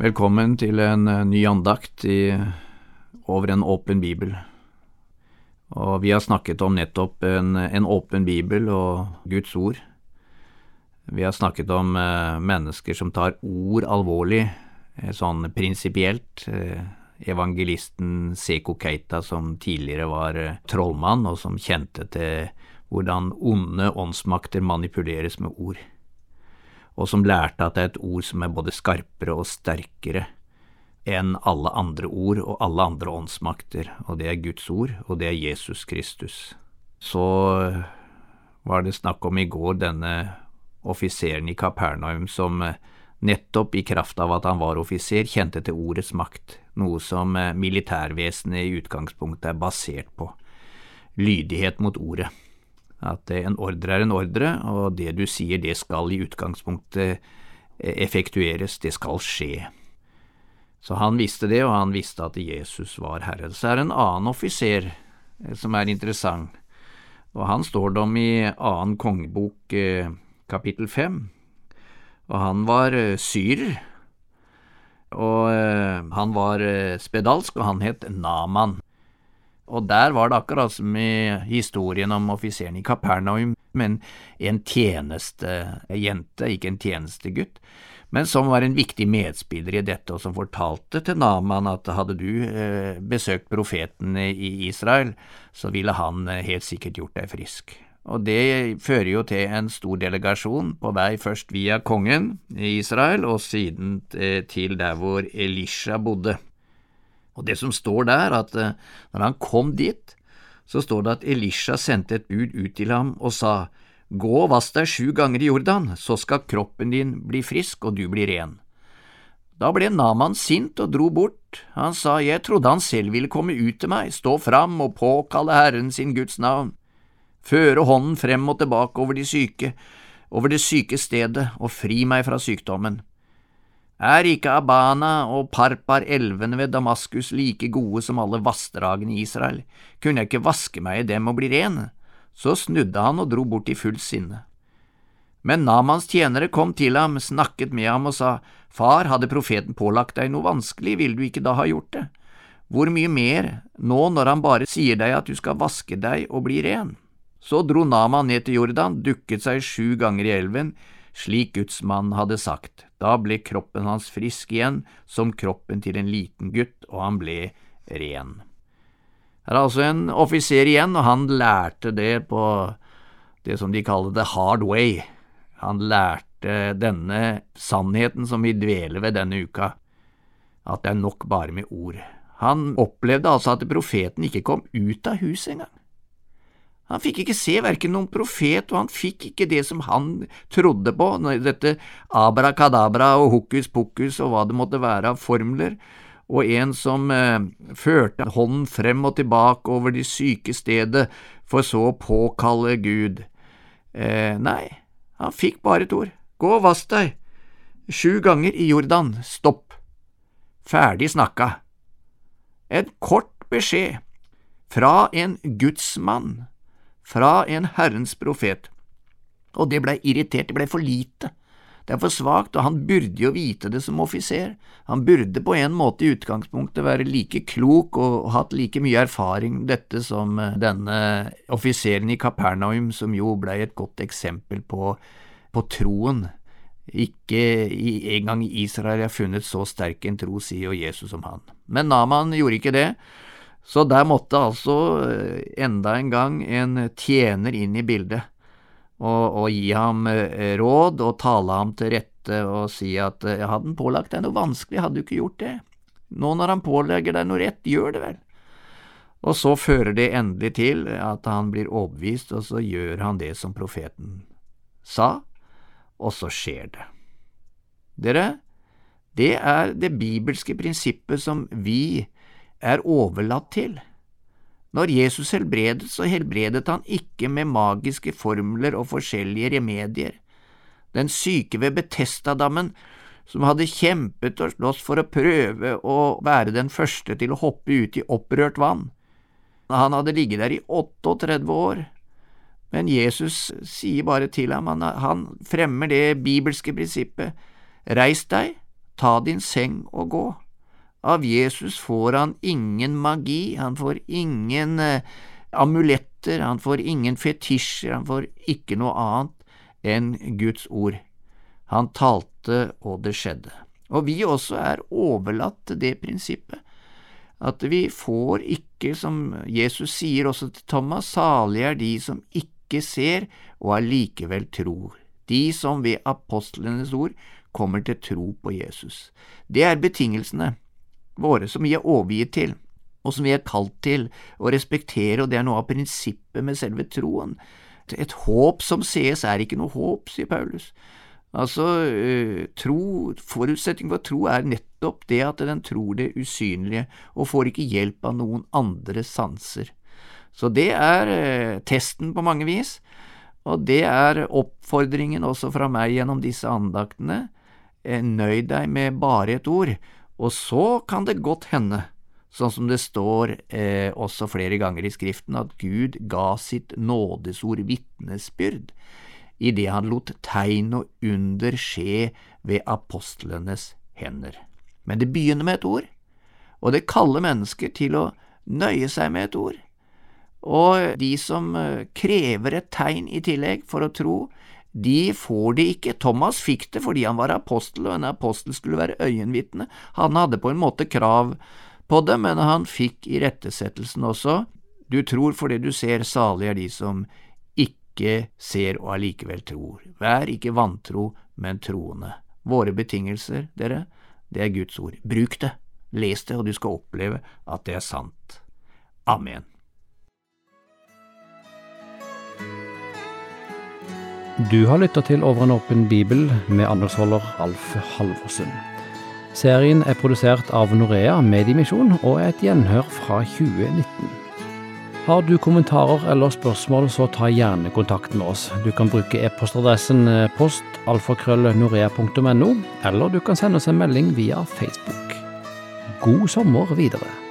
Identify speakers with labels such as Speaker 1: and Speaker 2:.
Speaker 1: Velkommen til en eh, ny andakt i, over en åpen bibel. Og vi har snakket om nettopp en, en åpen bibel og Guds ord. Vi har snakket om eh, mennesker som tar ord alvorlig, eh, sånn prinsipielt. Eh, evangelisten Seko Keita, som tidligere var eh, trollmann, og som kjente til hvordan onde åndsmakter manipuleres med ord og som lærte at det er et ord som er både skarpere og sterkere enn alle andre ord og alle andre åndsmakter, og det er Guds ord, og det er Jesus Kristus. Så var det snakk om i går denne offiseren i Kapernaum som nettopp i kraft av at han var offiser, kjente til ordets makt, noe som militærvesenet i utgangspunktet er basert på. Lydighet mot ordet. At en ordre er en ordre, og det du sier, det skal i utgangspunktet eh, effektueres, det skal skje. Så han visste det, og han visste at Jesus var Herre. Så er det en annen offiser eh, som er interessant, og han står det om i annen kongebok eh, kapittel fem, og han var syrer. Og han var spedalsk, og han het Naman. Og der var det akkurat som i historien om offiseren i Kapernaum, men en tjenestejente, ikke en tjenestegutt, men som var en viktig medspiller i dette, og som fortalte til Naman at hadde du eh, besøkt profeten i Israel, så ville han eh, helt sikkert gjort deg frisk. Og det fører jo til en stor delegasjon på vei først via kongen i Israel, og siden eh, til der hvor Elisha bodde. Og det som står der, at eh, når han kom dit, så står det at Elisha sendte et bud ut til ham og sa, Gå og vask deg sju ganger i Jordan, så skal kroppen din bli frisk og du blir ren. Da ble Naman sint og dro bort. Han sa, Jeg trodde han selv ville komme ut til meg, stå fram og påkalle Herren sin Guds navn, føre hånden frem og tilbake over de syke, over det syke stedet, og fri meg fra sykdommen. Er ikke Abana og Parpar elvene ved Damaskus like gode som alle vassdragene i Israel, kunne jeg ikke vaske meg i dem og bli ren? Så snudde han og dro bort i fullt sinne. Men Namans tjenere kom til ham, snakket med ham og sa, Far, hadde profeten pålagt deg noe vanskelig, ville du ikke da ha gjort det? Hvor mye mer, nå når han bare sier deg at du skal vaske deg og bli ren? Så dro Naman ned til Jordan, dukket seg sju ganger i elven, slik gudsmannen hadde sagt. Da ble kroppen hans frisk igjen, som kroppen til en liten gutt, og han ble ren. Her er altså en offiser igjen, og han lærte det på det som de kaller the hard way. Han lærte denne sannheten som vi dveler ved denne uka, at det er nok bare med ord. Han opplevde altså at profeten ikke kom ut av huset engang. Han fikk ikke se verken noen profet, og han fikk ikke det som han trodde på, dette abrakadabra og hokus pokus og hva det måtte være av formler, og en som eh, førte hånden frem og tilbake over de syke stedet, for så å påkalle Gud. Eh, nei, han fikk bare et ord, gå og vask deg, sju ganger i Jordan, stopp, ferdig snakka. En kort beskjed fra en gudsmann fra en Herrens profet. Og det blei irritert, det blei for lite. Det er for svakt, og han burde jo vite det som offiser. Han burde på en måte i utgangspunktet være like klok og hatt like mye erfaring dette som eh, denne offiseren i Kapernaum, som jo blei et godt eksempel på, på troen. Ikke engang i Israel har funnet så sterk en tro, sier Jesus om han. Men Naman gjorde ikke det. Så der måtte altså eh, enda en gang en tjener inn i bildet og, og gi ham eh, råd og tale ham til rette og si at eh, hadde han pålagt deg noe vanskelig, hadde du ikke gjort det. Nå når han pålegger deg noe rett, gjør det vel. Og så fører det endelig til at han blir overbevist, og så gjør han det som profeten sa, og så skjer det. Dere, det er det bibelske prinsippet som vi er overlatt til. Når Jesus helbredet, så helbredet han ikke med magiske formler og forskjellige remedier. Den syke ved Betestadammen, som hadde kjempet og slåss for å prøve å være den første til å hoppe ut i opprørt vann. Han hadde ligget der i 38 år, men Jesus sier bare til ham, han, han fremmer det bibelske prinsippet, reis deg, ta din seng og gå. Av Jesus får han ingen magi, han får ingen eh, amuletter, han får ingen fetisjer, han får ikke noe annet enn Guds ord. Han talte, og det skjedde. Og vi også er overlatt til det prinsippet, at vi får ikke, som Jesus sier også til Thomas, salige er de som ikke ser og allikevel tror, de som ved apostlenes ord kommer til tro på Jesus. Det er betingelsene våre som vi er overgitt til, og som vi er kalt til å respektere, og det er noe av prinsippet med selve troen. Et håp som sees er ikke noe håp, sier Paulus. Altså, øh, tro, forutsetning for tro er nettopp det at den tror det usynlige, og får ikke hjelp av noen andre sanser. Så det er øh, testen på mange vis, og det er oppfordringen også fra meg gjennom disse andaktene. Eh, nøy deg med bare et ord, og så kan det godt hende, sånn som det står eh, også flere ganger i Skriften, at Gud ga sitt nådesord vitnesbyrd i det han lot tegn og under skje ved apostlenes hender. Men det begynner med et ord, og det kaller mennesker til å nøye seg med et ord. Og de som eh, krever et tegn i tillegg for å tro, de får det ikke. Thomas fikk det fordi han var apostel, og en apostel skulle være øyenvitne. Han hadde på en måte krav på det, men han fikk irettesettelsen også. Du tror fordi du ser, salig er de som ikke ser og allikevel tror. Vær ikke vantro, men troende. Våre betingelser, dere, det er Guds ord. Bruk det, les det, og du skal oppleve at det er sant. Amen.
Speaker 2: Du har lytta til Over en åpen bibel med andaktsholder Alf Halvorsen. Serien er produsert av Norea Mediemisjon og er et gjenhør fra 2019. Har du kommentarer eller spørsmål, så ta gjerne kontakt med oss. Du kan bruke e-postadressen eh, postalfakrøllnorea.no, eller du kan sende oss en melding via Facebook. God sommer videre.